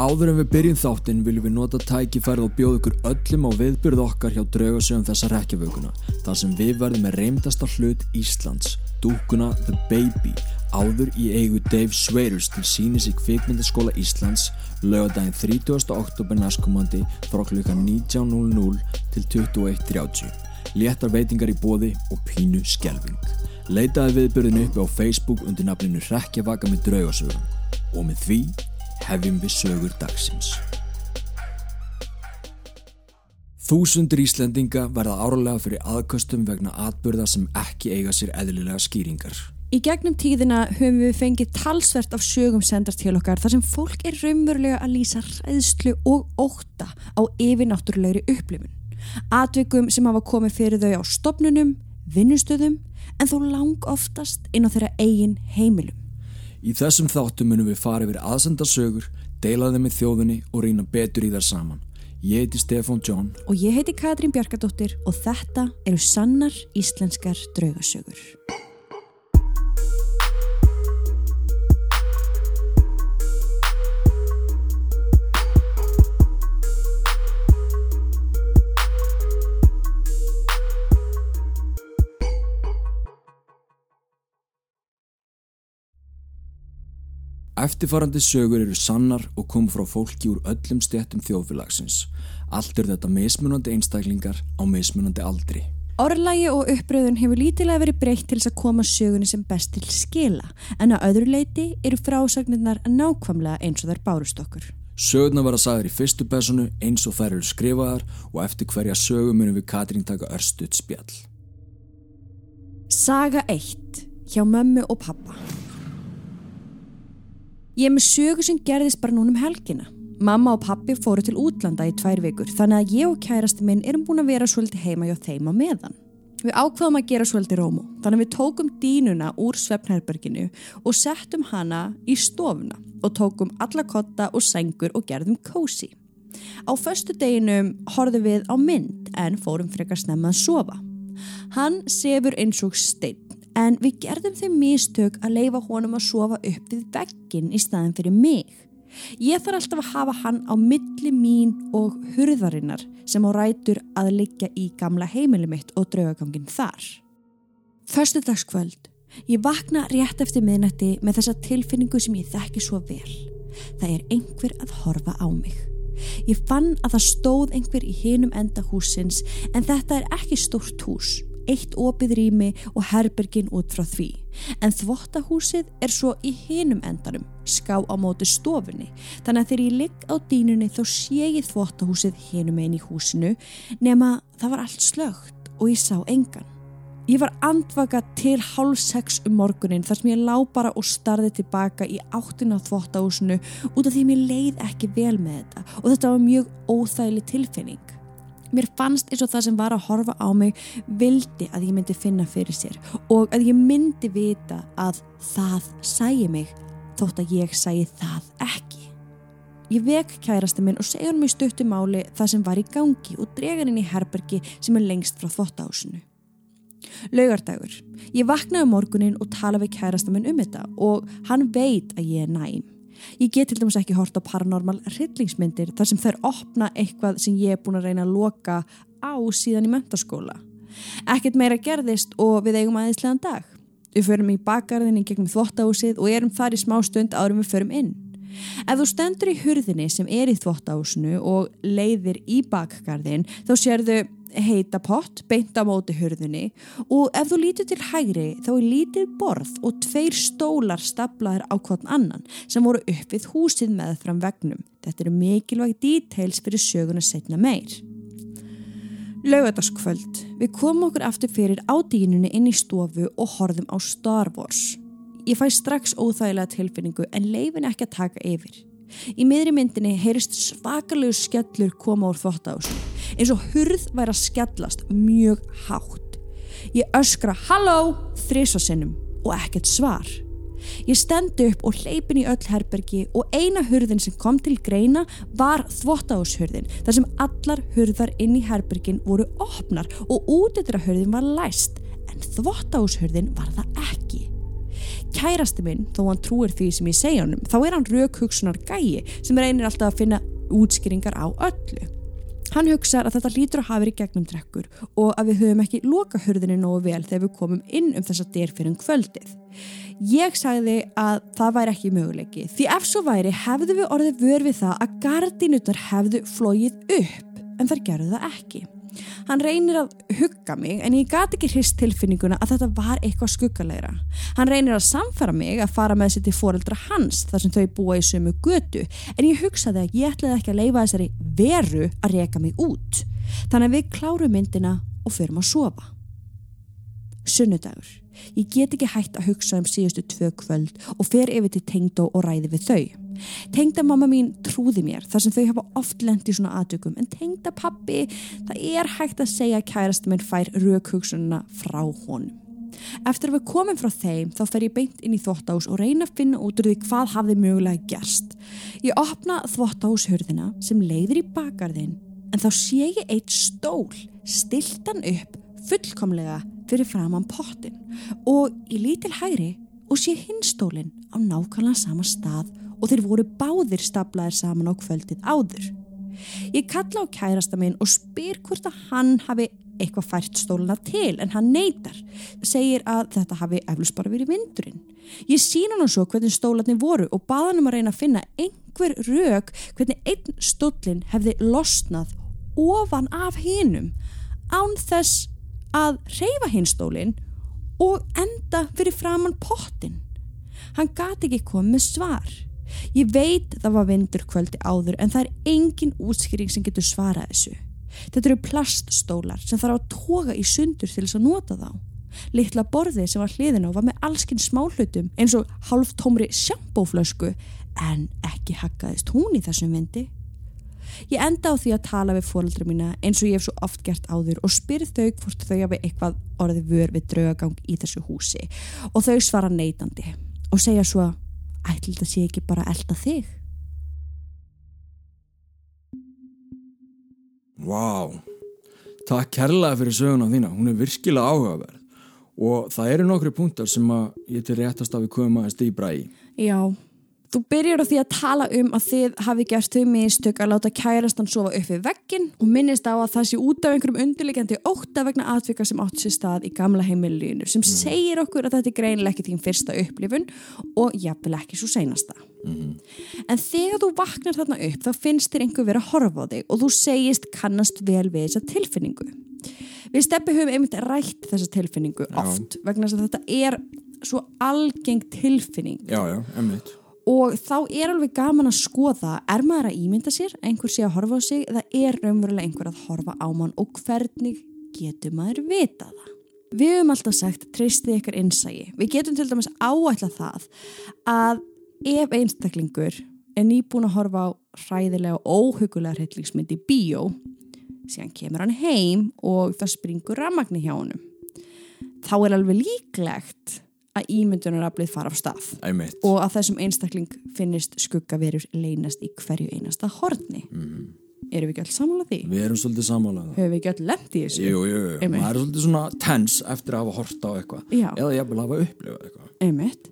Áður en við byrjum þáttinn viljum við nota tækifærið og bjóða ykkur öllum á viðbyrð okkar hjá draugasögum þessa rekjavöguna þar sem við verðum með reymdasta hlut Íslands, dúkuna The Baby áður í eigu Dave Swearers til sínis í kvikmyndaskóla Íslands lögadaginn 30. oktober næstkomandi frá klukka 19.00 til 21.30 léttar veitingar í bóði og pínu skelving leitaði viðbyrðinu uppi á Facebook undir nafninu Rekjavaka með draugasögum og með því hefjum við sögur dagsins. Þúsundur Íslendinga verða árlega fyrir aðkostum vegna atbyrða sem ekki eiga sér eðlilega skýringar. Í gegnum tíðina höfum við fengið talsvert af sögum sendast til okkar þar sem fólk er raunverulega að lýsa ræðslu og óta á yfirnáttúrulegri upplifun. Atvikum sem hafa komið fyrir þau á stopnunum, vinnustöðum en þó lang oftast inn á þeirra eigin heimilum. Í þessum þáttum munum við fara yfir aðsendarsögur, deila þeim með þjóðunni og reyna betur í þar saman. Ég heiti Stefan John og ég heiti Katrín Bjarkadóttir og þetta eru sannar íslenskar draugasögur. Eftirfarandi sögur eru sannar og kom frá fólki úr öllum stjættum þjóðfélagsins. Allt er þetta mismunandi einstaklingar á mismunandi aldri. Orðlægi og uppröðun hefur lítilega verið breytt til þess að koma sögunni sem best til skila en að öðru leiti eru frásagnirnar nákvamlega eins og þær bárust okkur. Sögurna var að sagja í fyrstu personu eins og þær eru skrifaðar og eftir hverja sögu munum við Katrín taka örstuðt spjall. Saga 1 hjá mömmu og pappa Ég er með sögu sem gerðist bara núnum helgina. Mamma og pappi fóru til útlanda í tvær vikur þannig að ég og kærasti minn erum búin að vera svolítið heima hjá þeim á meðan. Við ákvaðum að gera svolítið rómu þannig að við tókum dínuna úr svefnherberginu og settum hana í stofuna og tókum alla kotta og sengur og gerðum kósi. Á förstu deginum horfum við á mynd en fórum frekar snemma að sofa. Hann sefur eins og stein en við gerðum þeim mistök að leifa honum að sofa upp við veggin í staðin fyrir mig. Ég þarf alltaf að hafa hann á milli mín og hurðarinnar sem á rætur að liggja í gamla heimili mitt og draugagangin þar. Förstu dagskvöld. Ég vakna rétt eftir miðnætti með þessa tilfinningu sem ég þekki svo vel. Það er einhver að horfa á mig. Ég fann að það stóð einhver í hinum enda húsins en þetta er ekki stórt hús eitt opið rými og herbergin út frá því. En þvottahúsið er svo í hinum endanum, ská á móti stofunni. Þannig að þegar ég ligg á dínunni þá sé ég þvottahúsið hinum einn í húsinu nema það var allt slögt og ég sá engan. Ég var andvaka til hálf sex um morgunin þar sem ég lá bara og starði tilbaka í áttin á þvottahúsinu út af því að mér leið ekki vel með þetta og þetta var mjög óþægileg tilfinning. Mér fannst eins og það sem var að horfa á mig vildi að ég myndi finna fyrir sér og að ég myndi vita að það sæi mig þótt að ég sæi það ekki. Ég vek kærasti minn og segja hann mjög stöttu máli það sem var í gangi og drega hann inn í herbergi sem er lengst frá þottahásinu. Laugardagur. Ég vaknaði morgunin og tala við kærasta minn um þetta og hann veit að ég er næm. Ég get til dæmis ekki hort á paranormal hryllingsmyndir þar sem þær opna eitthvað sem ég er búin að reyna að loka á síðan í mentaskóla. Ekkert meira gerðist og við eigum aðeinslegan dag. Við förum í bakgarðinni gegnum þvóttahúsið og erum þar í smá stund árum við förum inn. Ef þú stendur í hurðinni sem er í þvóttahúsinu og leiðir í bakgarðin þá sérðu heita pott beint á móti hurðinni og ef þú lítur til hægri þá er lítið borð og tveir stólar staplaðir á hvern annan sem voru upp við húsið með fram vegnum. Þetta eru mikilvægt details fyrir söguna setna meir. Laugadaskvöld. Við komum okkur aftur fyrir ádýjuninu inn í stofu og horfum á Star Wars. Ég fæ strax óþægilega tilfinningu en leifin ekki að taka yfir. Í miðri myndinni heyrist svakalegu skellur koma úr þvóttáðsum eins og hurð væri að skellast mjög hátt. Ég öskra halló þrísasinnum og ekkert svar. Ég stendi upp og hleypin í öll herbergi og eina hurðin sem kom til greina var þvóttáðshurðin þar sem allar hurðar inn í herbergin voru opnar og útitra hurðin var læst en þvóttáðshurðin var það ekki. Kærasti minn, þó hann trúir því sem ég segja honum, þá er hann raukhugsunar gæi sem reynir alltaf að finna útskýringar á öllu. Hann hugsaður að þetta lítur að hafa verið gegnum drekkur og að við höfum ekki loka hurðinni nógu vel þegar við komum inn um þessa um kvöldið. Ég sagði að það væri ekki möguleiki því ef svo væri hefðu við orðið vör við það að gardinutar hefðu flóið upp en þar gerðu það ekki. Hann reynir að hugga mig en ég gati ekki hrist tilfinninguna að þetta var eitthvað skuggalegra. Hann reynir að samfara mig að fara með sér til foreldra hans þar sem þau búa í sömu götu en ég hugsaði að ég ætlaði ekki að leifa þessari veru að reyka mig út. Þannig að við klárum myndina og förum að sofa. Sunnudagur. Ég get ekki hægt að hugsa um síðustu tvö kvöld og fer yfir til tengdó og ræði við þau. Tengda mamma mín trúði mér þar sem þau hafa oft lendi í svona aðtökum en tengda pappi, það er hægt að segja að kærasti minn fær raukhugsununa frá honum. Eftir að við komum frá þeim þá fer ég beint inn í þvóttahús og reyna að finna út úr því hvað hafði mögulega gerst. Ég opna þvóttahúshörðina sem leiðir í bakarðin en þá sé ég eitt stól stiltan upp fullkomlega fyrir framann pottin og í lítil hæri og sé hinstólinn á nákvæmlega sama stað og þeir voru báðir staplaðir saman á kvöldið áður. Ég kalla á kærasta minn og spyr hvort að hann hafi eitthvað fært stóluna til en hann neytar. Segir að þetta hafi eflust bara verið vindurinn. Ég sína hann svo hvernig stólarnir voru og baða hann um að reyna að finna einhver rauk hvernig einn stólinn hefði losnað ofan af hinnum án þess að reyfa hinn stólinn og enda fyrir framann pottin. Hann gati ekki komið með svar. Ég veit það var vindur kvöldi áður en það er engin útskýring sem getur svarað þessu. Þetta eru plaststólar sem þarf að toga í sundur til þess að nota þá. Littla borðið sem var hliðin á var með allskinn smáhlutum eins og halv tómri sjampóflösku en ekki hakkaðist hún í þessum vindi. Ég enda á því að tala við fóröldra mína eins og ég hef svo oft gert áður og spyrð þau hvort þau hafi eitthvað orðið vör við draugagang í þessu húsi. Og þau svara neitandi og segja svo að ætli þetta sé ekki bara elda þig? Vá, takk kærlega fyrir söguna þína, hún er virkilega áhugaverð. Og það eru nokkru punktar sem að ég til réttast að við komum aðeins dýbra í. Já, þú byrjar á því að tala um að þið hafi gert þau mistök að láta kærastan sofa upp við veggin og minnist á að það sé út af einhverjum undirlegjandi óta vegna atvika sem átt sér stað í gamla heimilinu sem mm. segir okkur að þetta er greinileg ekki þín fyrsta upplifun og jafnvel ekki svo seinasta. Mm. En þegar þú vaknar þarna upp þá finnst þér einhver verið að horfa á þig og þú segist kannast vel við þessa tilfinningu. Við steppi höfum einmitt rætt þessa tilfinningu já. oft vegna að þetta er svo algeng tilfinning já, já, og þá er alveg gaman að skoða er maður að ímynda sér, einhver sé að horfa á sig eða er raunverulega einhver að horfa á mann? Og hvernig getur maður vita það? Við höfum alltaf sagt treystið ykkar innsægi við getum til dæmis áætla það að ef einstaklingur er nýbúin að horfa á hræðilega og óhugulega hryllingsmynd í bíó síðan kemur hann heim og það springur ramagni hjá honum þá er alveg líklegt að ímyndunaraflið fara á stað Æmitt. og að þessum einstakling finnist skuggaverur leynast í hverju einasta horni mm. Erum við ekki alls samála því? Við erum svolítið samála Höfum við ekki alls lemt í þessu? Jú, jú, jú, maður er svolítið svona tens eftir að hafa horta á eitthvað eða vil hafa upplifað eitthvað Einmitt.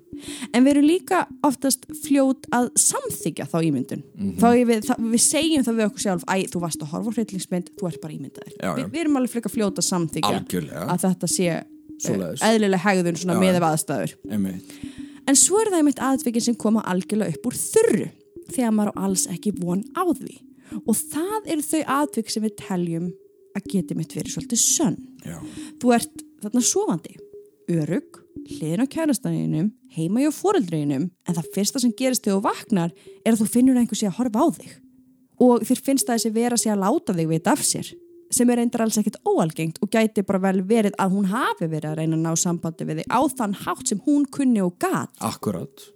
En við erum líka oftast fljót að samþykja þá ímyndun mm -hmm. þá við, það, við segjum það við okkur sjálf æ, þú varst að horfa hryllingsmynd, þú ert bara ímyndaðir Vi, Við erum alveg frekar fljót að samþykja að þetta sé eðlilega hegðun með af aðstæður. Einmitt. En svo er það einmitt aðvikin sem koma algjörlega upp úr þurru þegar maður á alls ekki von á því. Og það eru þau atvik sem við teljum að geti mitt verið svolítið sönn. Já. þú ert þarna sofandi örug, hliðin á kærastaninum heima hjá foreldrinum en það fyrsta sem gerist þegar þú vaknar er að þú finnur einhversi að horfa á þig. Og þér finnst það þessi vera sig að láta þig við af sér sem er reyndar alls ekkit óalgengt og gæti bara vel verið að hún hafi verið að reyna að ná sambandi við þig á þann hátt sem hún kunni og gat. Akkurat.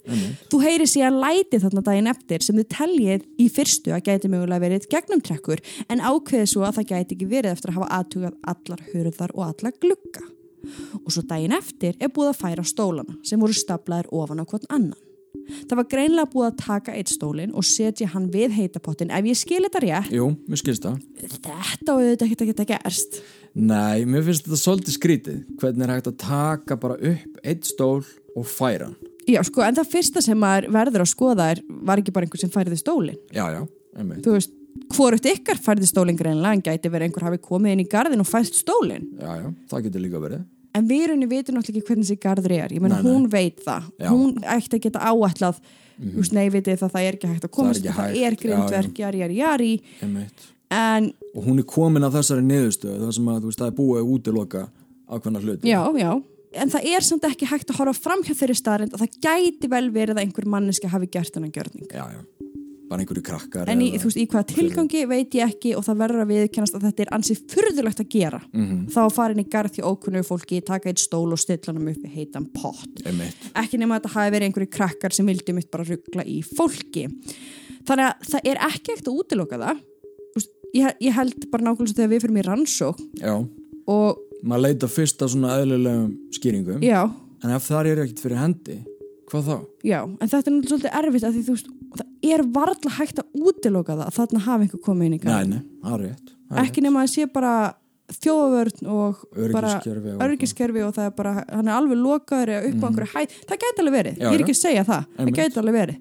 Þú heyri síðan læti þarna daginn eftir sem þið teljið í fyrstu að gæti mögulega verið gegnum trekkur en ákveði svo að það gæti ekki verið eftir að hafa aðtugað allar hurðar og allar glukka. Og svo daginn eftir er búið að færa stólana sem voru staplaðir ofan á hvern annan. Það var greinlega búið að taka eitt stólinn og setja hann við heitapottin ef ég skil þetta rétt. Jú, mér skilst það. Þetta þetta geta geta gerst. Nei, mér finnst þetta svolítið skrítið. Hvernig er hægt að taka bara upp eitt stól og færa hann? Já, sko, en það fyrsta sem maður verður að skoða er, var ekki bara einhver sem færði stólinn. Já, já, einmitt. Þú veist, hvorugt ykkar færði stólinn greinlega en gæti verið einhver hafi komið inn í garðin og fæst stólinn. Já, já, það getur líka verið En við erum vitum náttúrulega ekki hvernig þessi garður er. Ég meina, hún veit það. Já. Hún ætti að geta áætlað, þú veist, nei, vitið það, það er ekki hægt að komast, það, hægt. er grindverk, jari, jari, jari. En, Og hún er komin að þessari niðurstöðu Það sem að, þú veist, það er búið að útiloka ákveðna hluti já, já. En það er samt ekki hægt að horfa fram hjá þeirri starrend að það gæti vel verið að einhver manneski hafi gert hennan gjörning. Já, já, bara einhverju krakkar En í, eða- þú veist, í hvaða tilgangi veit ég ekki og það verður að viðkennast að þetta er ansið furðulegt að gera. Mhm. Þá að fara inn í garð hjá ókunnu fólki, taka eitt stól og stilla hann upp í heitan pott. Ekki nema að þetta hafi verið einhverju krakkar sem vildi mitt bara ruggla í fólki. Þannig að það er ekki ekkert að útiloka það. Ég, ég held bara nákvæmlega þegar við fyrir mér rannsók Já, og maður leita fyrst að svona eðlilegum skýringum já, En ef það er ekkert fyrir hendi Hvað þá? já, en þetta er náttúrulega svolítið erfitt að því þú veist, það er varla hægt að útiloka það að þarna hafi einhver komið inn í garð. Nei, nei, það er rétt ekki nema að sé bara þjóðvörn og bara Öryggiskerfi og- örgiskerfi og það er bara, hann er alveg lokaður eða upp á einhverju hæð, það gæti alveg verið. Já, ég er ekki að segja það, Einmitt. Það gæti alveg verið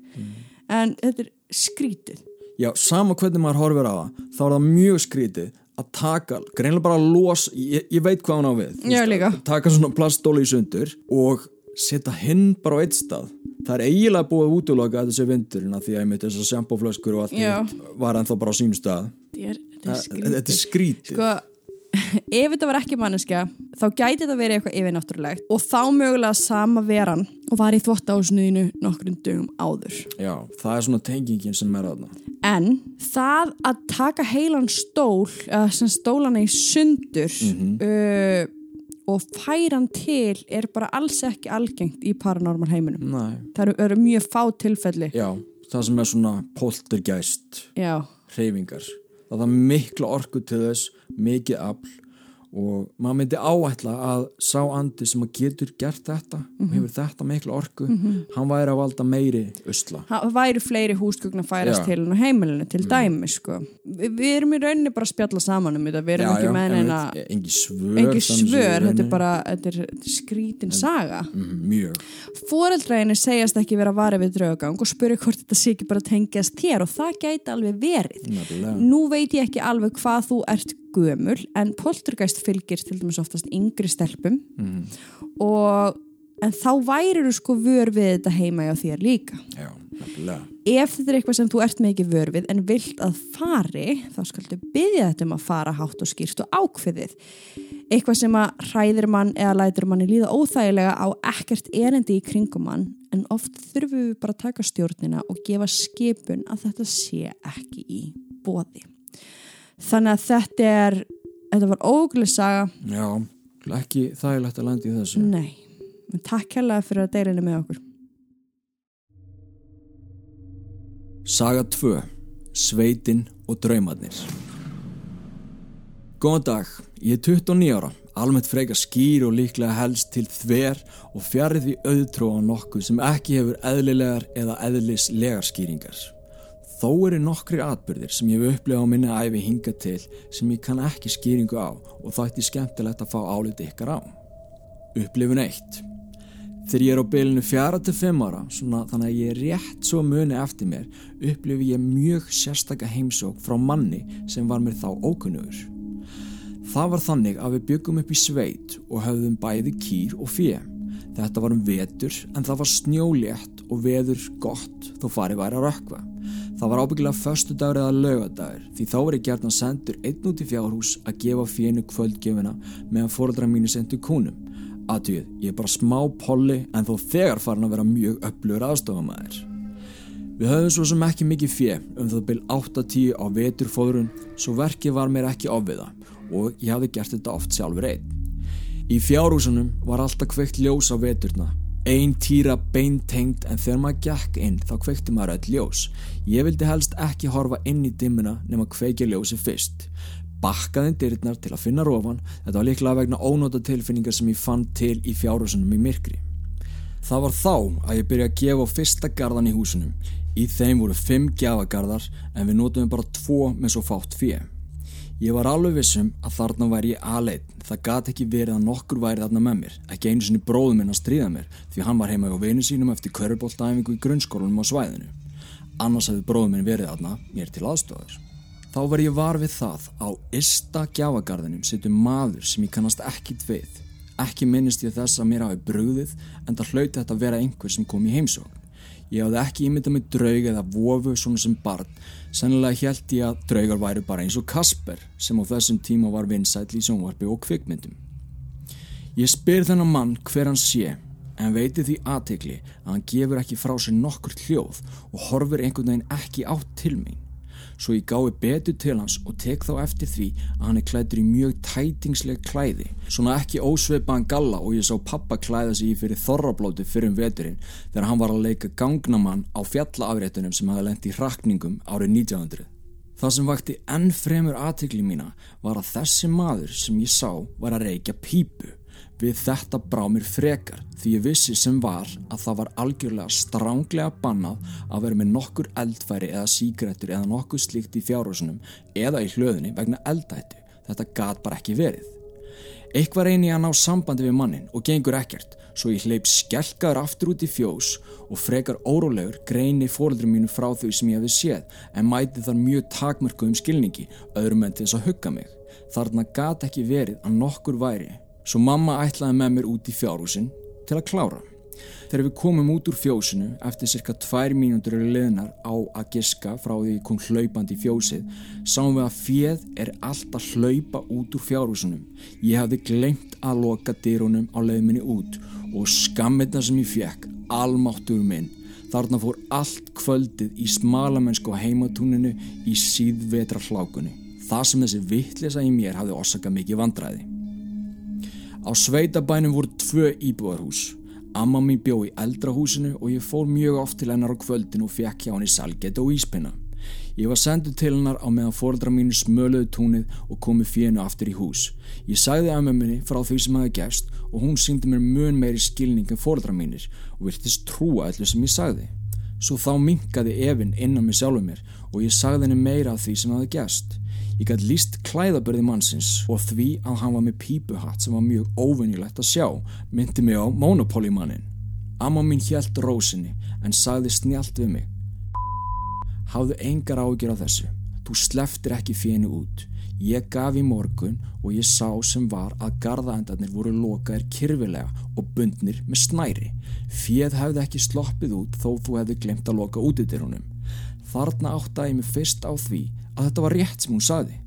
en þetta er skrítið Já, sama hvernig maður horfir á það þá er það mjög skrítið að taka greinlega bara los ég, ég veit hvað hann á við taka svona plastóli í sundur og setja hinn bara á eitt stað. Það er eiginlega búið útloka þessi vindurinn að því að ég mitt þessar sjampóflöskur og allt hitt var ennþá bara á sínum stað. Þetta er, þetta skrítið þetta sko, ef þetta var ekki manneskja þá gæti þetta verið eitthvað yfirnáttúrulegt og þá mögulega sama veran og var í þvóttásnuðinu nokkrum dögum áður. Já, það er svona tengingin sem er aðna En það að taka heilan stól, sem stólana í sundur Mhm. uh, og færa hann til er bara alls ekki algengt í paranormal heiminum. Nei, Það eru, eru mjög fá tilfelli. já, það sem er svona poltergeist Já, hreyfingar það er mikla orku til þess mikið afl og maður myndi áætla að sá andi sem að getur gert þetta og hefur þetta mikla orku hann væri að valda meiri usla það væri fleiri húsgögn að færast Já. Mm. til hann á heimilinu til dæmi, sko. Vi, við erum í rauninni bara að spjalla saman um þetta, við erum ekki með neina engi svör engi séð í svör, þetta er bara þetta er, þetta er skrítin saga. Mhm, mjög, Fóreldræðinu segjast ekki vera varið við draugagang og spurði hvort þetta sé ekki bara tengjast þér og það gæti alveg verið. nefnilega Nú veit ég ekki alveg hvað þú ert gömul en poltergeist fylgir til dæmis oftast yngri stelpum Mhm. og en þá værir þú sko vör við þetta heima hjá þér líka. já, Ef þetta er eitthvað sem þú ert með ekki vör við en vilt að fari þá skaldu byggja þetta um að fara hátt og skýrt og ákveðið. Eitthvað sem að hræðir mann eða lætur manni líða óþægilega á ekkert erindi í kringum mann en oft þurfum við bara að taka stjórnina og gefa skipun að þetta sé ekki í bóði. Þannig að þetta er, þetta var óguleg saga, já, ekki þægilegt að landa í þessu nei, takk hérlega fyrir að deila henni með okkur. Saga 2 Sveitin og draumarnir Góðan dag, ég er 29 ára, almennt frekar skýr og líklega helst til þver og fjarið því auðtróa nokkuð sem ekki hefur eðlilegar eða eðlislegar skýringar. Þó eru nokkri atbyrðir sem ég hef upplegað á minni æfi hinga til sem ég kann ekki skýringu á og þætti skemmtilegt að fá áliti ykkar á. Upplifun 1 Þegar ég er á bylunu fjara til fimm ára, svona þannig að ég er rétt svo muni eftir mér, upplifi ég mjög sérstaka heimsók frá manni sem var mér þá ókunnugur. Það var þannig að við byggum upp í sveit og höfðum bæði kýr og fjö. Þetta var um vetur en það var snjólétt og veður gott þó farið væri að rökkva. Það var ábyggilega föstudagur eða lögadagur því þá var ég gert að sendur einn út í fjárhús að gefa fjönu kvöldgefina meðan fóreldra mínu sendu kúnum. Aðtugið, ég er bara smá polli en þó þegar farin að vera mjög öflugur aðstofamæður. Við höfum svo sem ekki mikið fjö um það byl 8-10 á veturfóðrun svo verkið var mér ekki ofviða og ég hafði gert þetta oft sjálfur einn. Í fjárhúsunum var alltaf kveikt ljós á veturna. Ein týra beintengd en þegar maður gekk inn þá kveikti maður öll ljós. Ég vildi helst ekki horfa inn í dimmuna nema kveikja ljósi fyrst. Bakkaðin dyrnar til að finna rofan, þetta var líklega vegna ónóta tilfinningar sem ég fann til í fjárhúsunum í myrkri. Það var þá að ég byrja að gefa á fyrsta garðan í húsunum. Í þeim voru fimm gjafagarðar en við notum bara tvo með svo fátt fjö. Ég var alveg vissum að þarna væri ég aðleitt. Það gati ekki verið að nokkur væri þarna með mér. Ekki einu sinni bróðum minn að stríða mér því hann var heima á vinu sínum eftir körubóltæfingu í grunnskólanum á svæðinu. Annars hefði bróðum minn verið þarna mér til aðstofar. Þá var ég var við það á ysta gjafagarðinum setur maður sem ég kannast ekki dveið. Ekki minnist ég þess að mér hafi brúðið en það hlauti þetta að vera einhver sem kom í heimsókn. Ég hafði ekki ímyndað með draug eða vofu svona sem barn. Sennilega held ég að draugar væri bara eins og Kasper sem á þessum tíma var vinsætl í sjónvarpi og kvikmyndum. Ég spyr þennan mann hver hann sé en veiti því aðtekli að hann gefur ekki frá sér nokkur hljóð og horfur einhvern veginn ekki átt til mín svo ég gái betur til hans og tek þá eftir því að hann er klæður í mjög tætingsleg klæði. Svona ekki ósveipaðan galla og ég sá pappa klæða sig í fyrir þorrablóti fyrir um veturinn þegar hann var að leika gangnamann á fjallaafréttunum sem hafa lendt í rakningum árið 1900. Það sem vakti enn fremur aðtikli mína var að þessi maður sem ég sá var að reykja pípu. Við þetta brá mér frekar því ég vissi sem var að það var algjörlega stránglega bannað að vera með nokkur eldfæri eða síkrettur eða nokkur slíkt í fjárhúsunum eða í hlöðunni vegna eldættu. Þetta gat bara ekki verið. Eitthvað reyni ég að ná sambandi við mannin og gengur ekkert svo ég hleyp skelkaður aftur út í fjós og frekar órólegur greini fóröldrum mínu frá þau sem ég hefði séð en mæti þar mjög takmörku um skilningi öðrum en til þess að hugga mig. Þarna gat ekki verið að nokkur væri Svo mamma ætlaði með mér út í fjárhúsin til að klára. Þegar við komum út úr fjósinu eftir cirka tvær mínútur eru leðnar á að giska frá því við komum hlaupandi í fjósið sáum við að fjöð er alltaf hlaupa út úr fjárhúsunum. Ég hafði glemt að loka dýrunum á leðminni út og skammitna sem ég fekk, almáttur minn. Þarna fór allt kvöldið í smalamennsku heimatúninu í síðvetra hlákunni. Það sem þessi vittlisa í mér hafði orsaka mikið vandræði. Á sveitabænum voru tvö íbúðarhús. Amma mín bjó í eldra húsinu og ég fór mjög oft til hennar á kvöldin og fekk hjá henni salgeti og íspinna. Ég var senduð til hennar á meðan fórdra mínu smöluðu túnið og komið fjönu aftur í hús. Ég sagði með minni frá því sem hafi gæst og hún síndi mér mun meiri skilning en fórdra mínir og virtist trúa allir sem ég sagði. Svo þá minkaði Evin innan mig sjálfur mér og ég sagði henni meira af því sem hafi gæst. Ég gæti líst klæðabörði mannsins og því að hann var með pípuhatt sem var mjög óvinnilegt að sjá myndi mig á Monopoly mannin. Amma mín hjælt rósinni en sagði snjált við mig. Háðu engar ágjör á þessu. Þú sleftir ekki fjönu út. Ég gaf í morgun og ég sá sem var að gardaendarnir voru lokaðir kyrfilega og bundnir með snæri. Fjöð hefði ekki sloppið út þó þú hefði glemt að loka út í dyrunum. Þarna áttaði ég mig fyrst á því að þetta var rétt sem hún saði.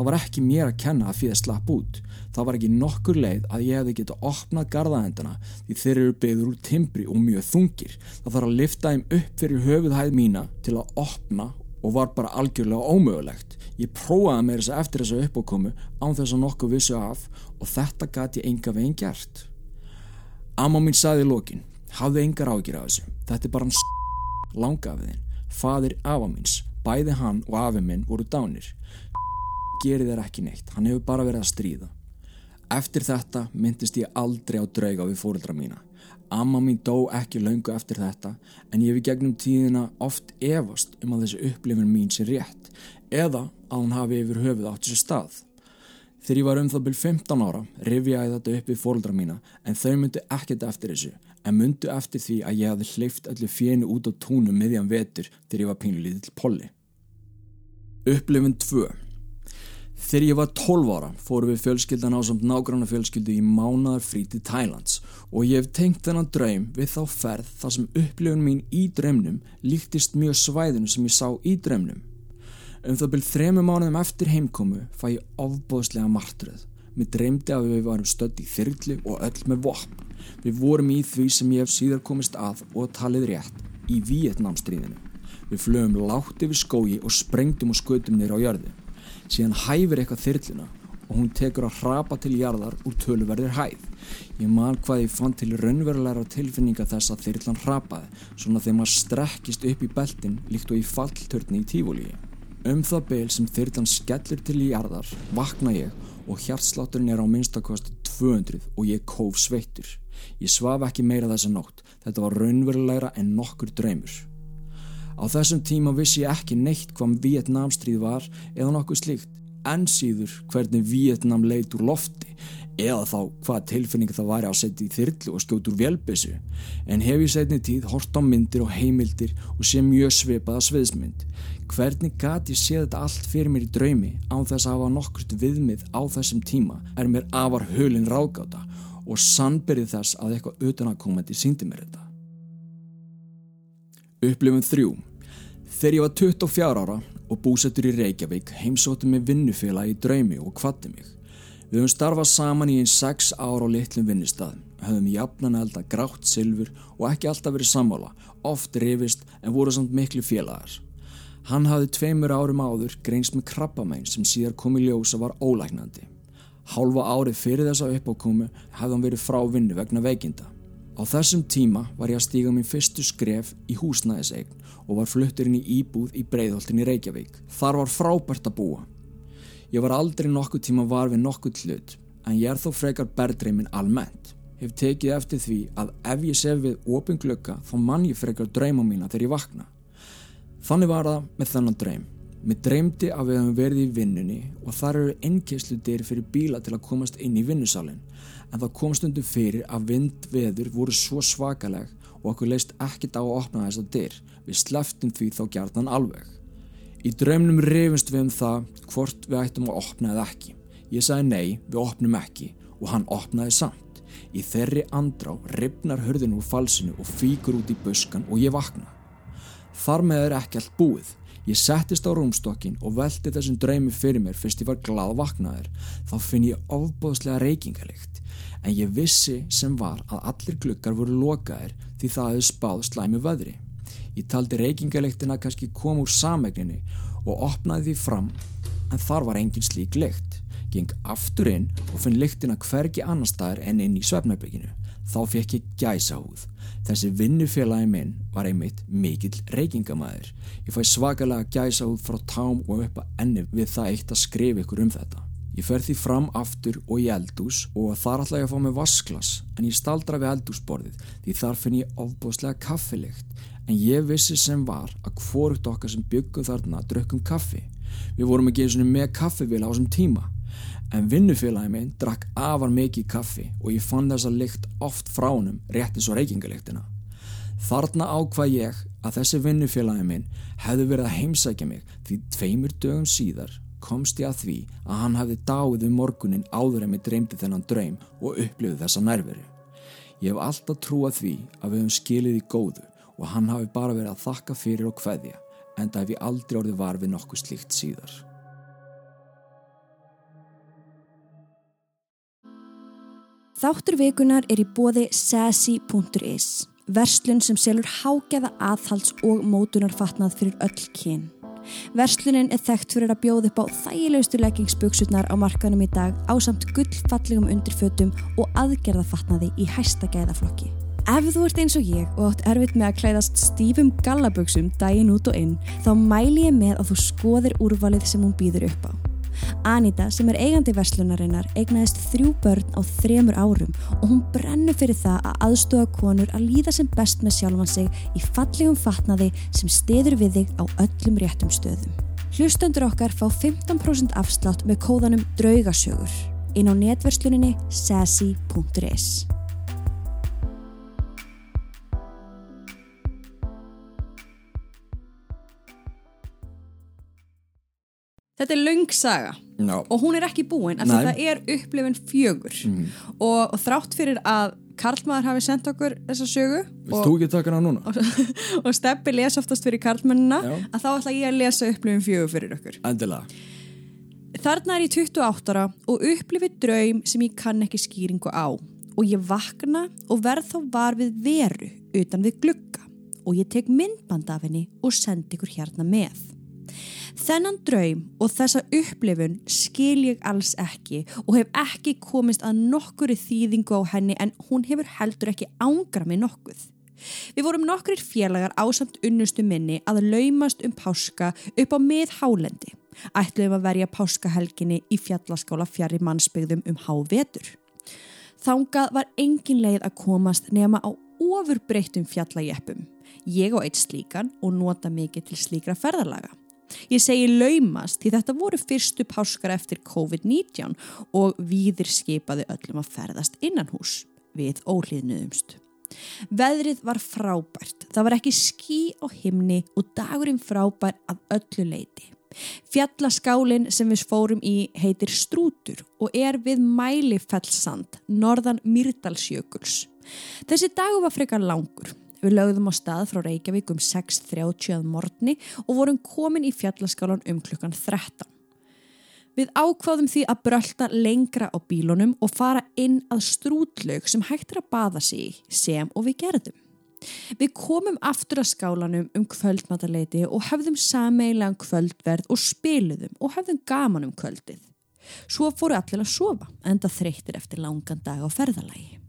Það var ekki mér að kenna að fyrir slapp út. Það var ekki nokkur leið að ég hefði getið opnað gardahendana því þeir eru byggður úr timbri og mjög þungir. Það þarf að lifta þeim upp fyrir höfuðhæð mína til að opna og var bara algjörlega ómögulegt. Ég prófaði með þess að eftir þessu uppákomu án þess að nokkuð vissu af og þetta gæti ég enga veginn gert. Amma mín saði í lokin, hafðu engar ágjur af þessu. Þetta er bara hans langafiðin, fadir afa míns Bæði hann og afi minn voru dánir. Gerir þér ekki neitt, hann hefur bara verið að stríða. Eftir þetta myndist ég aldrei á drauga við fórildra mína. Amma mín dó ekki laungu eftir þetta en ég við gegnum tíðina oft efast um að þessi upplifin mín sé rétt eða að hann hafi yfir höfuð átt sér stað. Þegar ég var um það byrj 15 ára rifjaði þetta upp við fórildra mína en þau myndi ekkert eftir þessu en myndu eftir því að ég hafði hleyft allir fjönu út á túnum miðjan vetur þegar ég var pínlítið til polli. Upplifin 2 Þegar ég var 12 ára fóru við fjölskyldan á samt nágranna fjölskyldu í mánaðar frí til Thailands og ég hef tengt þennan draum við þá ferð þar sem upplifin mín í draumnum líktist mjög svæðinu sem ég sá í draumnum. Um það byrð þremu mánuðum eftir heimkomu fæ ég ofbóðslega martröð. Mér dreymdi að við varum stödd í þyrlu og öll með vopn. Við vorum í því sem ég hef síðar komist að og talið rétt í Vietnamstríðinu. Við flögum látt yfir skógi og sprengtum og skutum nýra á jörðu. Síðan hæfur eitthvað þyrluna og hún tekur að hrapa til jarðar úr töluverðir hæð. Ég man hvað ég fann til raunverulegra tilfinninga þess að þyrlan hrapaði svona þegar maður strekkist upp í beltin líkt og í falltörni í tífólíi. Um það beil sem þyrlan skellir til jarðar vakna ég og hjartslátturinn er á minnstakosti 200 og ég kóf sveittur. Ég svaf ekki meira þessa nótt, þetta var raunverulegra en nokkur draumur. Á þessum tíma vissi ég ekki neitt hvað Vietnamstríð var eða nokkuð slíkt. enn síður hvernig Vietnam leit úr lofti eða þá hvað tilfinning það væri að setja í þyrlu og skjóta úr velbissu en hef ég setni tíð hort á myndir og heimildir og sé mjög svipaða sviðsmynd hvernig gati ég sé þetta allt fyrir mér í draumi án þess að hafa nokkurt viðmið á þessum tíma er mér afar hulin ráðgáta og sannbyrði þess að eitthvað utanakomandi síndi mér þetta Upplifun 3 Þegar ég var 24 ára og búsettur í Reykjavík heimsóttu mig vinnufélag í draumi og kvatti mig. Við höfum starfað saman í einn 6 ára á litlum vinnustad, höfum jafnan elda grátt silfur og ekki alltaf verið sammála, oft rifist en voru samt miklu félagar. Hann hafði tveimur árum áður greins með krabbamæn sem síðar komi ljósa var ólæknandi. Hálfa árið fyrir þessa uppákomu hafði hann verið frá vinnu vegna veikinda. Á þessum tíma var ég að stíga minn fyrstu skref í húsnæðisegn og var flutturinn í íbúð í Breiðholtin í Reykjavík. Þar var frábært að búa. Ég var aldrei nokkuð tíma var við nokkuð hlut en ég er þó frekar berðdreimin almennt. Hef tekið eftir því að ef ég sef við opin glögga þá mann ég frekar drauma mína þegar ég vakna. Þannig var það með þennan draum. Mér dreymdi að við hefum verið í vinnunni og þar eru innkyslu dyr fyrir bíla til að komast inn í vinnusalinn en það kom stundum fyrir að vindveður voru svo svakaleg og okkur leist ekkit á að opna þess að dyr. Við sleftum því þá gjarnan alveg. Í draumnum reyfumst við um það hvort við ættum að opna eða ekki. Ég sagði nei, við opnum ekki og hann opnaði samt. Í þeirri andrá ripnar hörðin úr falsinu og fíkur út í buskan og ég vakna. Þar með er ekki allt búið. Ég settist á rúmstokkin og veldi þessum draumi fyrir mér fyrst ég var glad vaknaður. Þá finn ég ofbóðslega reykingalikt en ég vissi sem var að allir glukkar voru lokaðir því það hefði spáð slæmi vöðri. Ég taldi reykingaliktina kannski kom úr samegninni og opnaði því fram en þar var engin slík lykt. Geng aftur inn og finn lyktina hvergi annar staðar en inn í svefnarbygginu. Þá fekk ég gæsa húð. Þessi vinnufélagi minn var einmitt mikill reykingamæður. Ég fæ svakalega gæsa húð frá tám og upp að enni við það eitt að skrifa ykkur um þetta. Ég fer því fram aftur og í eldús og þar ætla ég að fá mig vasklas en ég staldra við eldúsborðið því þar finn ég ofbúðslega kaffilikt en ég vissi sem var að hvorugt okkar sem byggum þarna drökkum kaffi. Við vorum ekki eins og með kaffivila á þessum tíma en vinnufélagi minn drakk afar mikið kaffi og ég fann þessa lykt oft frá hennum rétt eins og reykingalyktina. Þarna ákvað ég að þessi vinnufélagi minn hefði verið að heimsækja mig því tveimur dögum síðar komst ég að því að hann hafði dáið um morgunin áður en mig dreymdi þennan draum og upplifið þessa nærveru. Ég hef alltaf trúað því að við höfum skilið í góðu og hann hafi bara verið að þakka fyrir og hveðja en það hef ég aldrei orðið var við nokkuð slíkt síðar. Þáttur vikunar er í bóði sassy.is, verslun sem selur hágeða aðhalds og mótunarfatnað fyrir öll kyn. Verslunin er þekkt fyrir að bjóða upp á þægilegustu leggingsbuksutnar á markanum í dag á samt gullfallegum undirfötum og aðgerðafatnaði í hæsta gæðaflokki. Ef þú ert eins og ég og átt erfitt með að klæðast stífum gallabuksum daginn út og inn, þá mæli ég með að þú skoðir úrvalið sem hún býður upp á. Anita sem er eigandi verslunarinnar eignaðist þrjú börn á þremur árum og hún brennur fyrir það að aðstofa konur að líða sem best með sjálfan sig í fallegum fatnaði sem stiður við þig á öllum réttum stöðum. Hlustendur okkar fá 15% afslátt með kóðanum draugasögur inn á netversluninni sassy.is. Þetta er laung saga No. og hún er ekki búin af því það er upplifin fjögur Mm. og, og þrátt fyrir að Karlmaður hafi sendt okkur þessa sögu og, ekki taka hana núna? og Steppi les oftast fyrir Karlmennina að þá ætla ég að lesa upplifin fjögur fyrir okkur. Endilega. Þarna er ég 28 ára og upplifið draum sem ég kann ekki skýringu á og ég vakna og verð þá var við veru utan við glugga og ég tek myndband af henni og sendi ykkur hérna með. Þennan draum og þessa upplifun skil ég alls ekki og hef ekki komist að nokkuri þýðingu á henni en hún hefur heldur ekki ángra mig nokkuð. Við vorum nokkur félagar ásamt unnustu minni að laumast um páska upp á miðhálendi. Ætluðum að verja páskahelginni í fjallaskála fjari mannsbyggðum um hávetur. Þangað var engin leið að komast nema á ofurbreyttum fjallajeppum. Ég á eitt slíkan og nota mikið til slíkra ferðarlaga. Ég segi laumast því þetta voru fyrstu páskar eftir COVID-19 og víðir skipaði öllum að ferðast innan hús við óhlýðnuðumst. Veðrið var frábært, það var ekki skí á himni og dagurinn frábær af öllu leiti. Fjallaskálinn sem við fórum í heitir Strútur og er við Mælifellsand, norðan Myrdalsjökuls. Þessi dagu var frekar langur. Við lögðum á stað frá Reykjavík um 6.30 að morgni og vorum komin í fjallaskálan um klukkan 13. Við ákváðum því að brölda lengra á bílunum og fara inn að strútlaug sem hægt er að baða sig sem og við gerðum. Við komum aftur að skálanum um kvöldmataleiti og hefðum sameilega kvöldverð og spiluðum og hefðum gaman um kvöldið. Svo fóru allir að sofa, enda þreytir eftir langan dag á ferðalagi.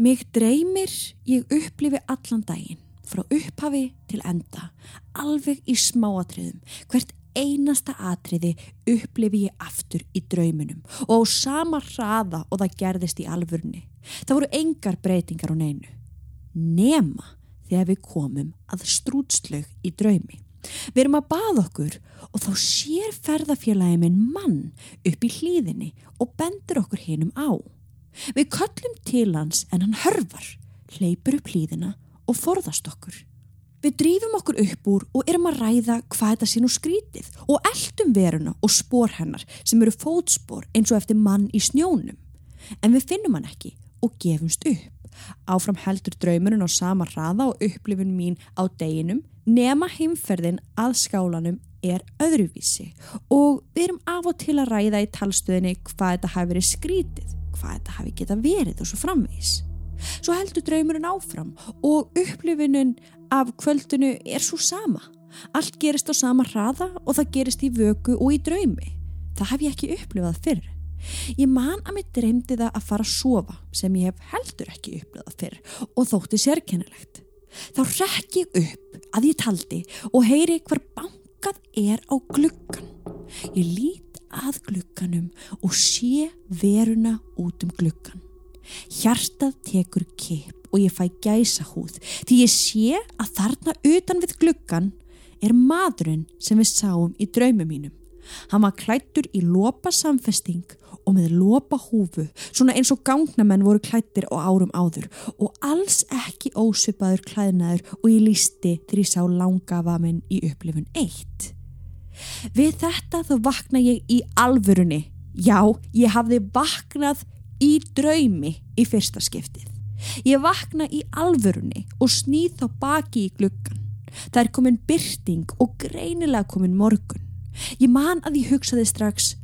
Mig dreymir ég upplifi allan daginn, frá upphafi til enda, alveg í smáatriðum, hvert einasta atriði upplifi ég aftur í drauminum og á sama hraða og það gerðist í alvurni. Það voru engar breytingar á neinu. Nema þegar við komum að strútslaug í draumi. Við erum að baða okkur og þá sér ferðafélagin minn mann upp í hlýðinni og bendur okkur hinnum á. Við köllum til hans en hann hörfar, hleypur upp hlýðina og forðast okkur. Við drýfum okkur upp úr og erum að ræða hvað þetta sé nú skrítið og eldum veruna og spór hennar sem eru fótspór eins og eftir mann í snjónum. En við finnum hann ekki og gefumst upp. Áfram heldur draumurinn á sama hraða og upplifun mín á deginum nema heimferðin að skálanum er öðruvísi og við erum af og til að ræða í talstöðinni hvað þetta hafi verið skrítið hvað þetta hafi geta verið og svo framvís. Svo heldur draumurinn áfram og upplifunum af kvöldinu er svo sama. Allt gerist á sama hraða og það gerist í vöku og í draumi. Það hef ég ekki upplifað fyrr. Ég man að mér dreymdi það að fara að sofa sem ég hef heldur ekki upplifað fyrr og þótti sérkennilegt. Þá rekk ég upp að ég taldi og heyri hver bankað er á gluggan. Ég lít að glugganum og sé veruna út um gluggan. Hjartað tekur kip og ég fæ gæsa húð því ég sé að þarna utan við gluggan er maðurinn sem við sáum í draumum mínum. Hann var klættur í lopa samfesting og með lopa húfu, svona eins og gangnamenn voru klættir á árum áður og alls ekki ósvipaður klæðnaður og ég lísti þegar ég sá langafa minn í upplifun eitt. Við þetta þá vakna ég í alvörunni. Já, ég hafði vaknað í draumi í fyrsta skiptið. Ég vakna í alvörunni og snýð þá baki í gluggan. Það er komin byrting og greinilega komin morgun. Ég man að ég hugsaði strax,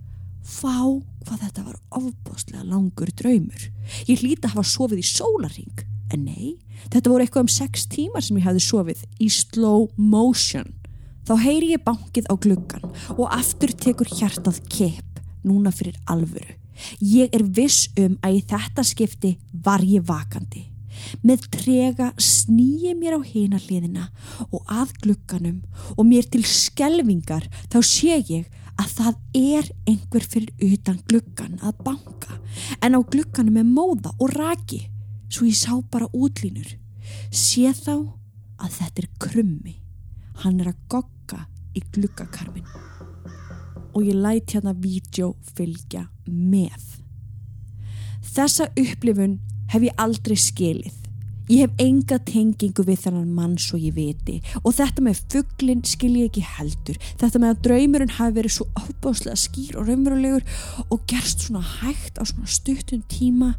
fá hvað þetta var ofbáslega langur draumur. Ég hlýta að hafa sofið í sólaring, en nei, þetta voru eitthvað um sex tímar sem ég hafði sofið í slow motion. Þá heyri ég bankið á gluggan og aftur tekur hjartað kepp núna fyrir alvöru. Ég er viss um að í þetta skipti var ég vakandi. Með trega snýi mér á heina hliðina og að glugganum og mér til skelvingar þá sé ég að það er einhver fyrir utan gluggan að banka en á glugganum er móða og raki svo ég sá bara útlínur. Sé þá að þetta er krummi. Hann er að gogga í gluggakarmin og ég læt hérna vídeo fylgja með. Þessa upplifun hef ég aldrei skilið. Ég hef enga tengingu við þannan mann svo ég viti og þetta með fugglinn skil ég ekki heldur. Þetta með að draumurinn hafi verið svo ábáslega skýr og raunverulegur og gerst svona hægt á svona stuttum tíma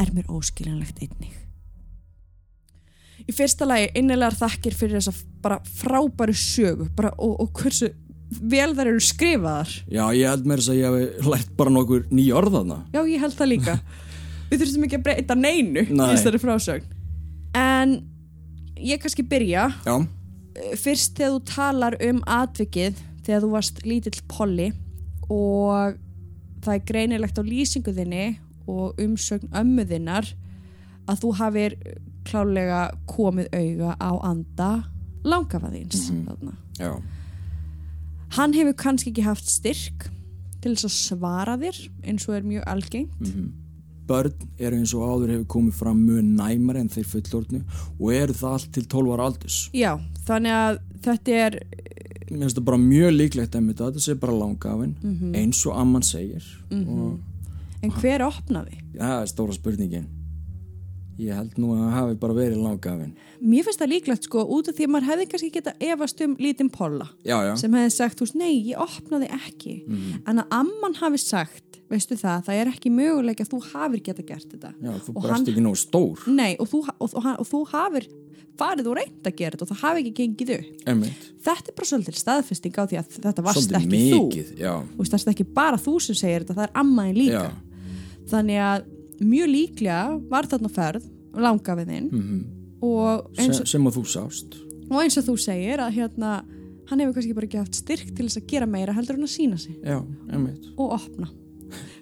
er mér óskiljanlegt einnig í fyrsta lagi innilegar þakkir fyrir þessa bara frábæru sögu bara, og, og hversu vel þær eru skrifaðar. Já, ég held mér þess að ég hef lært bara nokkur nýja orðaðna Já, ég held það líka. Við þurftum ekki að breyta neinu í þessari frásögn. En ég kannski byrja. Já. Fyrst þegar þú talar um atvikið þegar þú varst lítill polli og það er greinilegt á lýsinguðinni og umsögn ömmuðinnar að þú hafið klálega komið auga á anda langafaðins mm -hmm. hann hefur kannski ekki haft styrk til þess að svara þér eins og er mjög algengt mm -hmm. börn eru eins og áður hefur komið fram mjög næmar en þeir fullorðnu og eru það allt til 12 ára aldus já, þannig að þetta er mér finnst það bara mjög líklegt að þetta sé bara langafinn Mhm. eins og amman segir og en hver opnaði? það er stóra spurningin ég held nú að það hafi bara verið langafinn Mér finnst það líklegt sko út af því að maður hefði kannski geta efast um lítinn polla já, já, sem hefði sagt, þú veist, nei, ég opnaði ekki. En að amman hafi sagt veistu það, það er ekki möguleik að þú hafir geta gert þetta. Já þú bara hann- ekki nóg stór. Nei, og þú, og, og, og, þú hafir farið og reynd að gera þetta og það hafi ekki gengið upp. Einmitt, þetta er bara svolítið staðfesting á því að þetta varst svolítið ekki þú. mikið já, Þú veist, það er ekki bara þú sem segir þetta, það er ammaðin líka. Já, þannig að mjög líklega var þarna ferð langa við þinn og, eins, sem, sem að þú sást. Og eins og þú segir að hérna hann hefur kannski bara ekki haft styrk til þess að gera meira heldur en að sína sig. Já, og opna.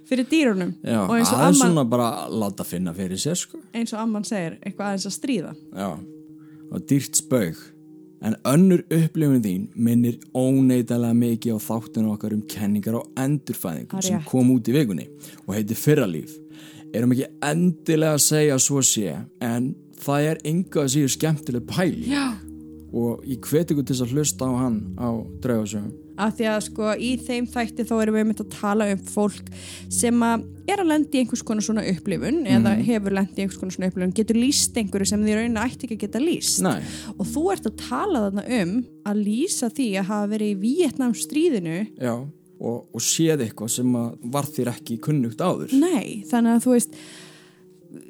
Fyrir dýrunum. Já, og eins og, aðeins amman, svona bara láta finna fyrir sér sko. Eins og amman segir eitthvað aðeins að stríða. Já, og dýrt spaug. En önnur upplifun þín minnir óneitalega mikið á þáttinu okkar um kenningar á endurfæðingum sem kom út í vikunni og heiti Fyrralíf. Erum ekki endilega að segja að svo sé, en það er enga að síður skemmtileg pæli já. Og ég hveti ykkur til þess að hlusta á hann á draugasöfum. af því að sko í þeim þætti þá erum við myndið að tala um fólk sem að er að lendi í einhvers konar svona upplifun eða hefur lendi í einhvers konar svona upplifun getur líst einhverju sem því raunin ætti ekki að geta líst Nei, og þú ert að tala þarna um að lýsa því að hafa verið í Vietnam stríðinu já, og, og séð eitthvað sem var þér ekki kunnugt áður. nei, þannig að þú veist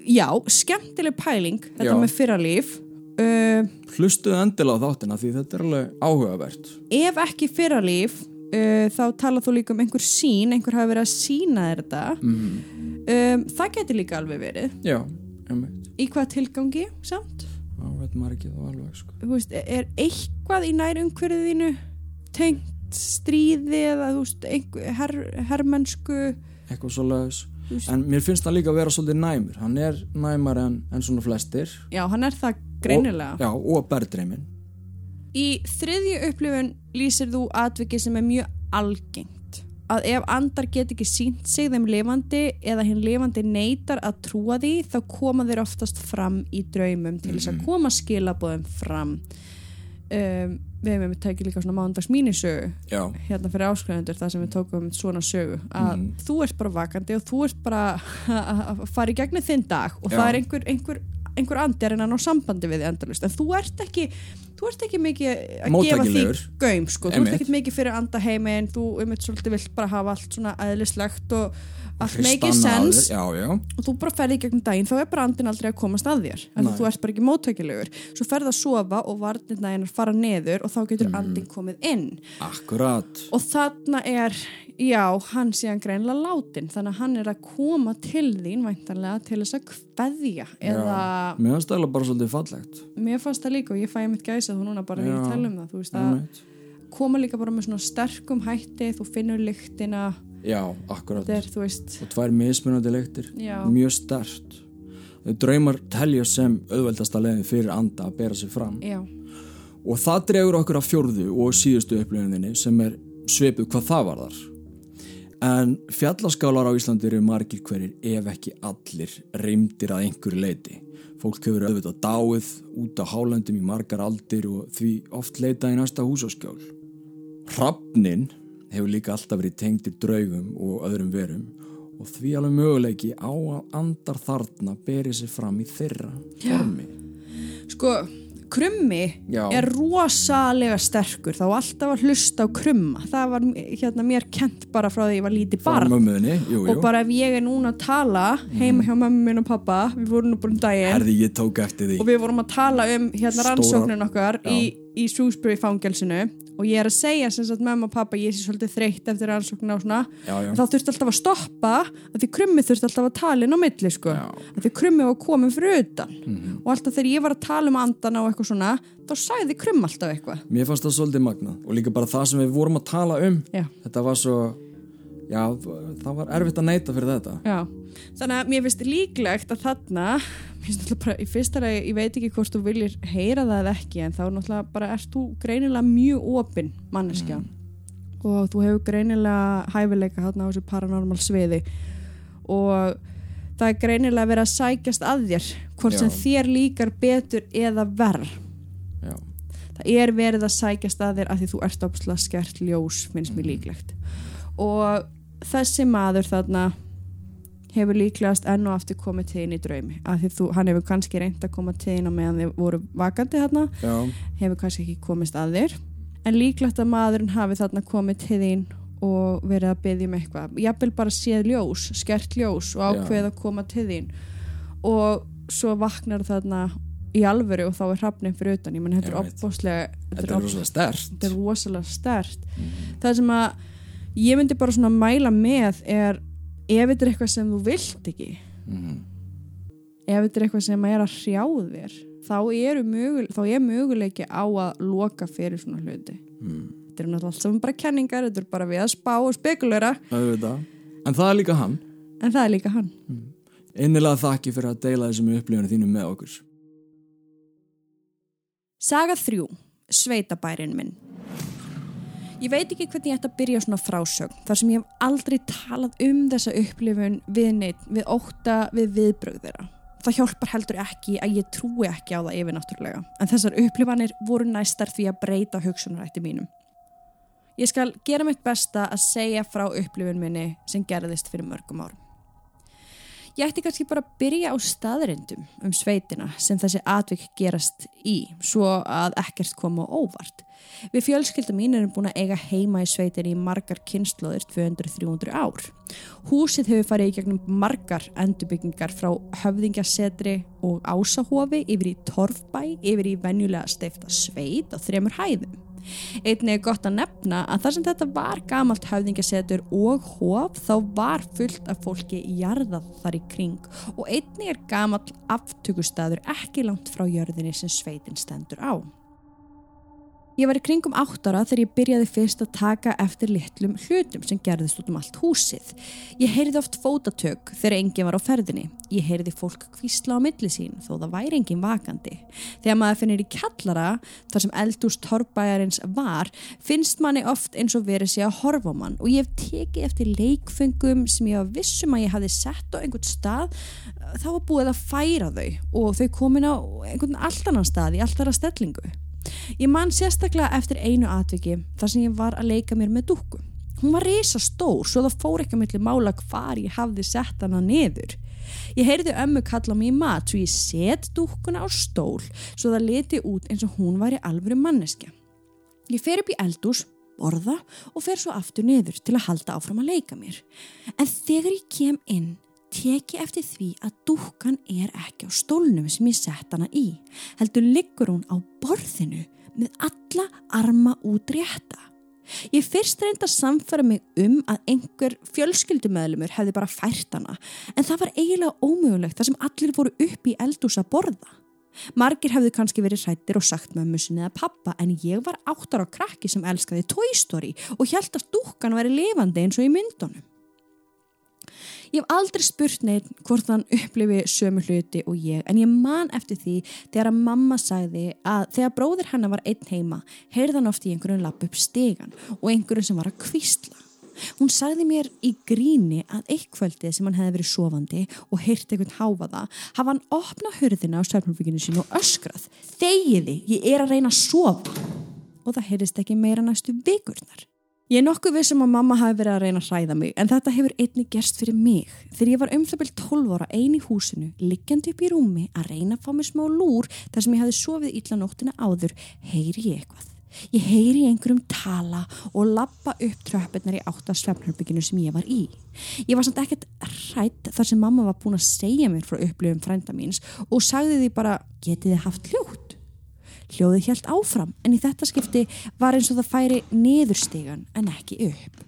já, skemmtileg pæling þetta Já. með fyrralíf uh, Hlustuðu endilega á þáttina því þetta er alveg áhugavert. ef ekki fyrralíf uh, þá talað þú líka um einhver sín einhver hafi verið að sína þér þetta um, það getur líka alveg verið Já, einmitt. í hvað tilgangi samt þá veit maður ekki þá alveg sko. Þú veist, er eitthvað í nær umhverfiðinu tengt stríði eða veist, her, hermennsku. Eitthvað svo veist- en mér finnst hann líka að vera svolítið næmur. Hann er næmar en, en svona flestir. Já, hann er það greinilega. Og, já, og berðdreimin Í þriðju upplifun lýsir þú atviki sem er mjög algengt. Að ef andar get ekki sínt sig þeim lifandi eða hinn lifandi neytar að trúa því þá koma þeir oftast fram í draumum til þess að koma skilabóðum fram. Um, við hefum tekið líka svona mándags mínisögu já, hérna fyrir áskræðendur þar sem við tókum svona sögu að þú ert bara vakandi og þú ert bara að fara í gegnum þinn dag og Já. það er einhver, einhver, einhver reyna að ná sambandi við þið endalust en þú ert ekki þú ert ekki mikið að gefa því gaum sko, þú ert ekki mikið fyrir andaheimin þú um eitt svolítið vilt bara hafa allt svona eðlislegt og allt að sense. þér, já, já, og þú bara ferði í gegnum daginn þá er bara andin aldrei að komast að þér. Því Nei. þú ert bara ekki móttækilegur svo ferði að sofa og varnirna einar fara neður og þá getur Mhm. andin komið inn. Akkurat. Og þarna er já, hann síðan greinlega látin þannig að hann er að koma til þín væntanlega til þess að kveðja eða mér finnst það bara svolítið fallegt. Mér fannst það líka og ég fæ mitt gæsa þú núna bara þegar ég tala um það þú veist að Einmitt. koma líka bara með svona sterkum hætti þú finnur lyktina. Já, akkurat. Er veist og tvær mismunandi leiktir Já. mjög stert draumar telja sem auðveldasta leiðin fyrir anda að bera sig fram. Já, og það dregur okkur að fjórðu og síðustu upplifuninni sem er svipuð hvað það var þar en fjallaskálar á Íslandi eru margir hverjir ef ekki allir reymdir að einhverju leiti fólk hefur auðvitað dáið út á hálendum í margar aldir og því oft leitað í næsta húsaskjál Hrafnin hefur líka alltaf verið tengdir draugum og öðrum verum og því alveg möguleiki á að andar þarna beri sig fram í þeirra formi. Sko krummi Já. er rosalega sterkur. Þá alltaf að hlusta á krumma. Það var hérna mér kent bara frá því ég var lítið barn. mömmuðinni, jú, jú. og bara ef ég er núna að tala heima hjá mömmu minn og pappa við vorum nú bara um daginn Herði, og við vorum að tala um hérna rannsóknin okkar Já. í, í Shrewsbury fangelsinu og ég er að segja sem sagt mömmu og pappa ég sé svolítið þreytt eftir rannsóknin og svona Já, já. þá þurfti alltaf að stoppa að því krummi þurfti alltaf að tala inn á milli sko. Já. Að því krummi var komin fyrir utan og alltaf þegar ég var að tala um andana og eitthvað svona þá sagði krumm alltaf eitthvað Mér fannst það svolítið magnað og líka bara það sem við vorum að tala um þetta var svo já, það var erfitt að neyta fyrir þetta. Já. þannig að mér finnst líklegt að þarna bara, í fyrsta ræði, ég veit ekki hvort þú viljir heyra það eða ekki en þá náttúrulega bara ert þú greinilega mjög opinn manneskja. Og þú hefur greinilega hæfileika þarna á þessu paranormal sviði. Og það er greinilega verið að sækjast að þér hvort sem Já. þér líkar betur eða verð já, er verið að sækja staðir að því þú ert ápslega skert ljós finnst mér líklegt. Og þessi maður þarna hefur líklegast enn og aftur komið til þín í draumi. Að því þú, hann hefur kannski reynd að koma þín á meðan þið voru vakandi þarna. Já, hefur kannski ekki komist að þér. En líklegt að maðurinn hafi þarna komið til þín og verið að byggja um eitthvað. Jafnvel bara séð ljós, skert ljós og ákveð að koma til þín. Og svo vaknar þarna í alvöru og þá er hrafnin fyrir utan. Ég menn þetta er veit. opbóðslega þetta er rosalega stert er stert það sem að ég myndi bara svona mæla með er ef þetta er eitthvað sem þú vilt ekki Mhm. ef þetta er eitthvað sem er að hrjáð þér þá, mögul, þá er möguleiki á að loka fyrir svona hluti mm. þetta er náttúrulega allt saman bara kenningar þetta er bara við að spá og spekulera. En það er líka hann en það er líka hann Innilega þakki fyrir að deila þessum upplifunum þínum með okkur Saga 3. Sveitabærin minn Ég veit ekki hvernig ég ætti að byrja svona frásögn þar sem ég hef aldrei talað um þessa upplifun við neitt, við ótta, við viðbrögð þeirra. Það hjálpar heldur ekki að ég trúi ekki á það yfir náttúrulega en þessar upplifanir voru næstar því að breyta hugsunarætti mínum. Ég skal gera mitt besta að segja frá upplifun minni sem gerðist fyrir mörgum árum. Ég ætti kannski bara að byrja á staðrindum um sveitina sem þessi atvik gerast í svo að ekkert koma óvart. Við fjölskylda mín erum búin að eiga heima í sveitinni í margar kynnslóðir 200-300 ár. Húsið hefur farið í gegnum margar endurbyggingar frá höfðingjasetri og ásahofi yfir í torfbæ, yfir í venjulega steifta sveit á þremur hæðum. Einnig er gott að nefna að þar sem þetta var gamalt höfðingasetur og hof þá var fullt af fólki jarðað þar í kring og einnig er gamalt aftökustadur ekki langt frá jörðinni sem sveitin stendur á. Ég var í kringum átt ára þegar ég byrjaði fyrst að taka eftir litlum hlutum sem gerðist út um allt húsið. Ég heyrði oft fótatök þegar enginn var á ferðinni. Ég heyrði fólk kvísla á milli sín þó það væri enginn vakandi. Þegar maður finnir í kjallara þar sem eldús torrbæjarins var finnst manni oft eins og verið sé að horfa á mann og ég hef tekið eftir leikfengum sem ég var vissum að ég hafi sett á einhvern stað þá var búið að færa þau og þau komin á einhvern allt annan stað í alltara stellingu. Ég man sérstaklega eftir einu atviki þar sem ég var að leika mér með dúkku. Hún var reysa stór svo það fór ekki að milli mála hvar ég hafði sett hana niður. Ég heyrði ömmu kalla mig í mat svo ég set dúkkuna á stól svo það leti út eins og hún væri alvöru manneskja. Ég fer upp í eldús, borða og fer svo aftur niður til að halda áfram að leika mér. En þegar ég kem inn teki eftir því að dúkkan er ekki á stólnum sem ég sett hana í. Heldur liggur hún á borðinu með alla arma út rétta. Ég fyrst reynda að samfæra mig um að einhver fjölskyldumöðlumur hefði bara fært hana en það var eiginlega ómögulegt þar sem allir voru upp í eldús að borða. Margir hefðu kannski verið hrættir og sagt mömmu sinni eða pappa en ég var áttar á krakki sem elskaði Toy Story og held að dúkkan væri lifandi eins og í myndunum. Ég hef aldrei spurt neitt hvort hann upplifi sömu hluti og ég en ég man eftir því þegar að mamma sagði að þegar bróðir hennar var einn heima heyrði hann oft í einhverjum lapp upp stegan og einhverjum sem var að kvísla. Hún sagði mér í gríni að eitt kvöldið sem hann hefði verið sofandi og heyrti einhvern háfaða hafa hann opnað hörðina á svefnumbygginu sín og öskrað Þegiði, ég er að reyna að sofa og það heyrðist ekki meira næstu vikurnar. Ég er nokkuð vissum að mamma hafi verið að reyna að hræða mig en þetta hefur einni gerst fyrir mig. Þegar ég var um byrjum 12 ára ein í húsinu, liggjandi upp í rúmi að reyna að fá mér smá lúr þar sem ég hafi sofið illa nóttina áður, heyri ég eitthvað. Ég heyri einhverjum tala og lappa upp tröppurnar í átt að svefnarbygginu sem ég var í. Ég var samt ekkert hrætt þar sem mamma var búin að segja mér frá upplifum frænda míns og sagði því bara getið þið haft hljótt. Hljóðið hjælt áfram en í þetta skipti var eins og það færi niðurstegan en ekki upp.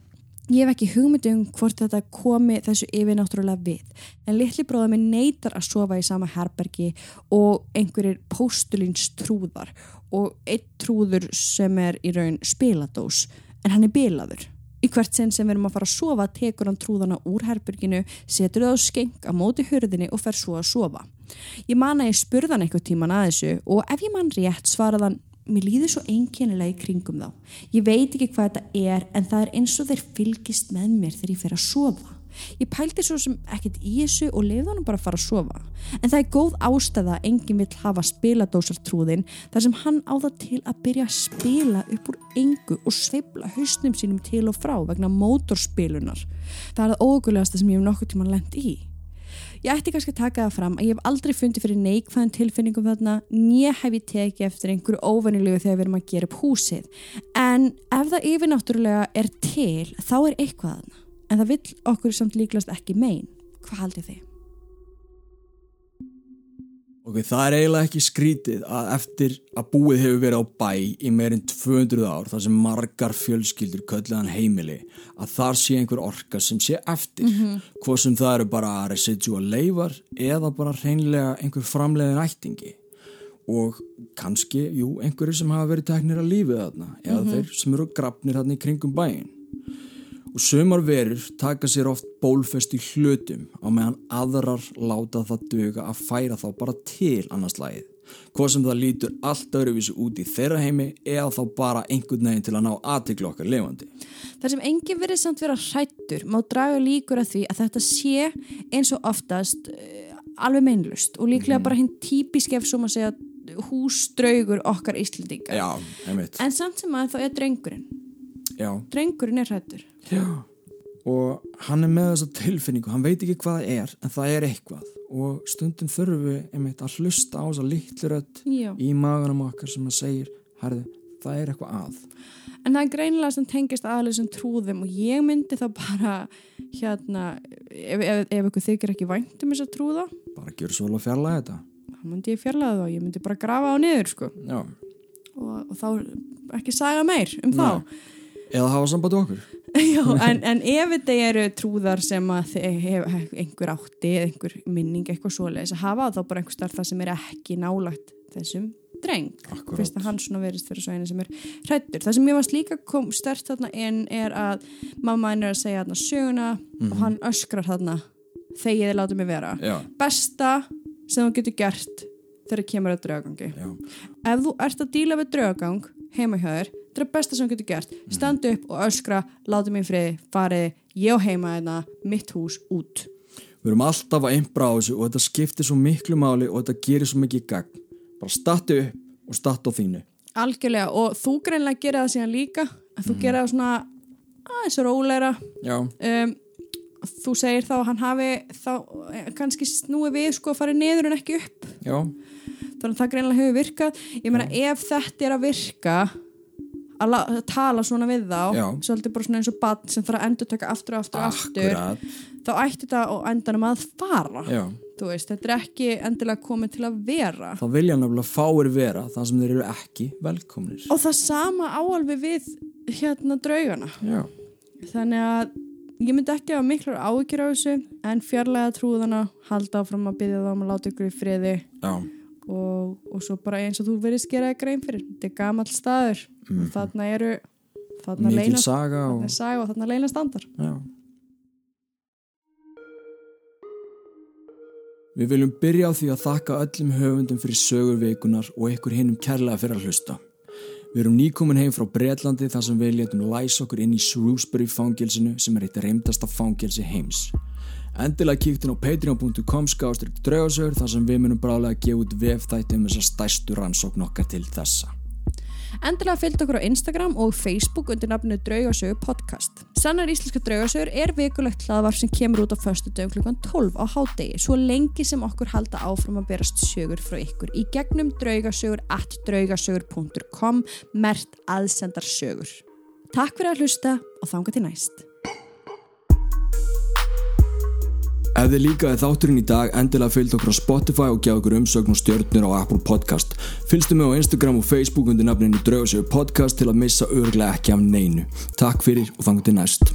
Ég hef ekki hugmynd um hvort þetta komi þessu yfirnáttúrulega við en litli bróða minn neytar að sofa í sama herbergi og einhverjir postulins trúðar og einn trúður sem er í raun spiladós en hann er bilaður. Í hvert sinn sem við erum að fara að sofa tekur hann trúðana úr herberginu, setur það á skeng á móti hurðinni og fer svo að sofa. Ég man að ég spurðan eitthvað tíman að þessu og ef ég man rétt svaraðan mér líður svo einkennilega í kringum þá. Ég veit ekki hvað þetta er en það er eins og þeir fylgist með mér þegar ég fer að sofa. Ég pældi svo sem ekkert í þessu og lefði hann bara að fara að sofa. En það er góð ástæða að enginn vill hafa spiladósartrúðin þar sem hann á það til að byrja að spila upp úr engu og sveibla hausnum sínum til og frá vegna mótorspilunar. Það er það ógulegasta sem ég hef nokkuð tíma lend í. Ég ætti kannski að taka það fram að ég hef aldrei fundið fyrir neikvæðan tilfinningum þarna nýja hef ég tekið eftir einhverju óvennilegu þegar við erum að gera upp húsið. En ef það yfirnáttúrulega er til þá er eitthvað þarna en það vill okkur samt líklast ekki megin. Hvað haldið þið? Ok, það er eiginlega ekki skrítið að eftir að búið hefur verið á bæ í meirinn 200 ár þar sem margar fjölskyldur kölluðan heimili að þar sé einhver orka sem sé eftir mm -hmm. hvað sem það eru bara residual leifar eða bara hreinlega einhver framleiðin ættingi og kannski, jú, einhverju sem hafa verið teknir að lífið þarna eða mm -hmm. þeir sem eru grafnir þarna í kringum bæin og sömur verur taka sér oft bólfest í hlutum á meðan aðrar láta það döga að færa þá bara til annars lagið. Hvað sem það lítur allt öruvísi út í þeirra heimi eða þá bara einhvern veginn til að ná aðtiklu okkar levandi Það sem enginn verið samt vera hrættur má draga líkur að því að þetta sé eins og oftast uh, alveg meinlust og líklega mm. bara hinn típisk ef svo maður segja húsdraugur okkar íslendinga. Já, en samt sem að þá er drengurinn. Já. drengurinn er hrættur Já, og hann er með þessa tilfinningu, hann veit ekki hvað það er en það er eitthvað. Og stundum þurfum við einmitt að hlusta á þessa litlurödd í maganum okkar sem að segir, herðu, það er eitthvað að. En það er greinilega sem tengist aðlið sem trúðum og ég myndi þá bara hérna, ef, ef, ef ykkur þykir ekki væntum þess að trúða. Bara gjör svo alveg fjarlæði þetta. Þá myndi ég fjarlæði þá, ég myndi bara grafa á niður sko. og, og þá ekki saga meir um Nei. þá eða hafa samband okkur Já, en, en ef þetta eru trúðar sem að einhver átti einhver minning, eitthvað svoleiðis að hafa þá bara einhver starf það sem er ekki nálagt þessum dreng. Fyrst að hann svona verist fyrir svo einu sem er hrættur það sem ég varst líka kom stert þarna en er að mamma henn er að segja þarna söguna mm og mhm. hann öskrar þarna þegar þið láta mig vera. Já. besta sem þú getur gert þegar það kemur að draugangi ef þú ert að díla við draugang heima hjá þér þetta er besta sem þú getur gert. Standu upp og öskra, láta mér frið farið, ég og heima þetta hérna, mitt hús út. Við erum alltaf að einbra á þessu og þetta skiptir svo miklu máli og þetta gerir svo mikið gagn. Bara statu upp og statu á þínu. Algjörlega og þú greinlega gerir það síðan líka að þú mm. gerir það svona aðeins róleira um, þú segir þá hann hafi þá eh, kannski snúi við sko að fara niður en ekki upp. Já. þannig að það greinlega hefur virkað. Ég meina ef þetta er að virka að, að tala svona við þá Já. svolítið bara svona eins og bann sem þarf að endur taka aftur og aftur og aftur þá ætti þetta og endanum að fara. Veist, þetta er ekki endilega komið til að vera. Þá vilja náttúrulega fáir vera það sem þeir eru ekki velkomnir. Og það sama áalvi við hérna draugana. Já. þannig að ég myndi ekki hafa miklar áhyggjur á þessu en fjarlæga trúðana halda áfram að byggja þá um að láta ykkur í friði og, og svo bara eins og þú verið skeraði grein fyrir þetta er gamal staður mm. og þarna eru þarna leina saga og... og þarna leina standar Já. Við viljum byrja á því að þakka öllum höfundum fyrir sögurveikunar og ykkur hinnum kærlega fyrir að hlusta Við erum nýkomin heim frá Breitlandi þar sem við letum læs okkur inn í Shrewsbury fangilsinu sem er eitt reymdasta fangilsi heims. Endilega kíktun á patreon.com skástrygg draugasögur þar sem við munum brálega að gefa út vefþætti um þessa stærstu rannsókn okkar til þessa. Endilega fylgd okkur á Instagram og Facebook undir nafnu Draugasögur podcast. Sannar íslenska draugasögur er vikulegt hlaðvarp sem kemur út á förstu dögum klukkan 12 á hádegi svo lengi sem okkur halda áfram að berast sögur frá ykkur í gegnum draugasögur at draugasögur.com mert aðsendar sögur. Takk fyrir að hlusta og þánga til næst. Ef þið líkaði þátturinn í dag, endilega fylgd okkur á Spotify og gjá okkur umsögn og stjórnir á Apple Podcast. Fylgstu mig á Instagram og Facebook undir nafninu Draugasögur Podcast til að missa örglega ekki af neinu. Takk fyrir og þangu til næst.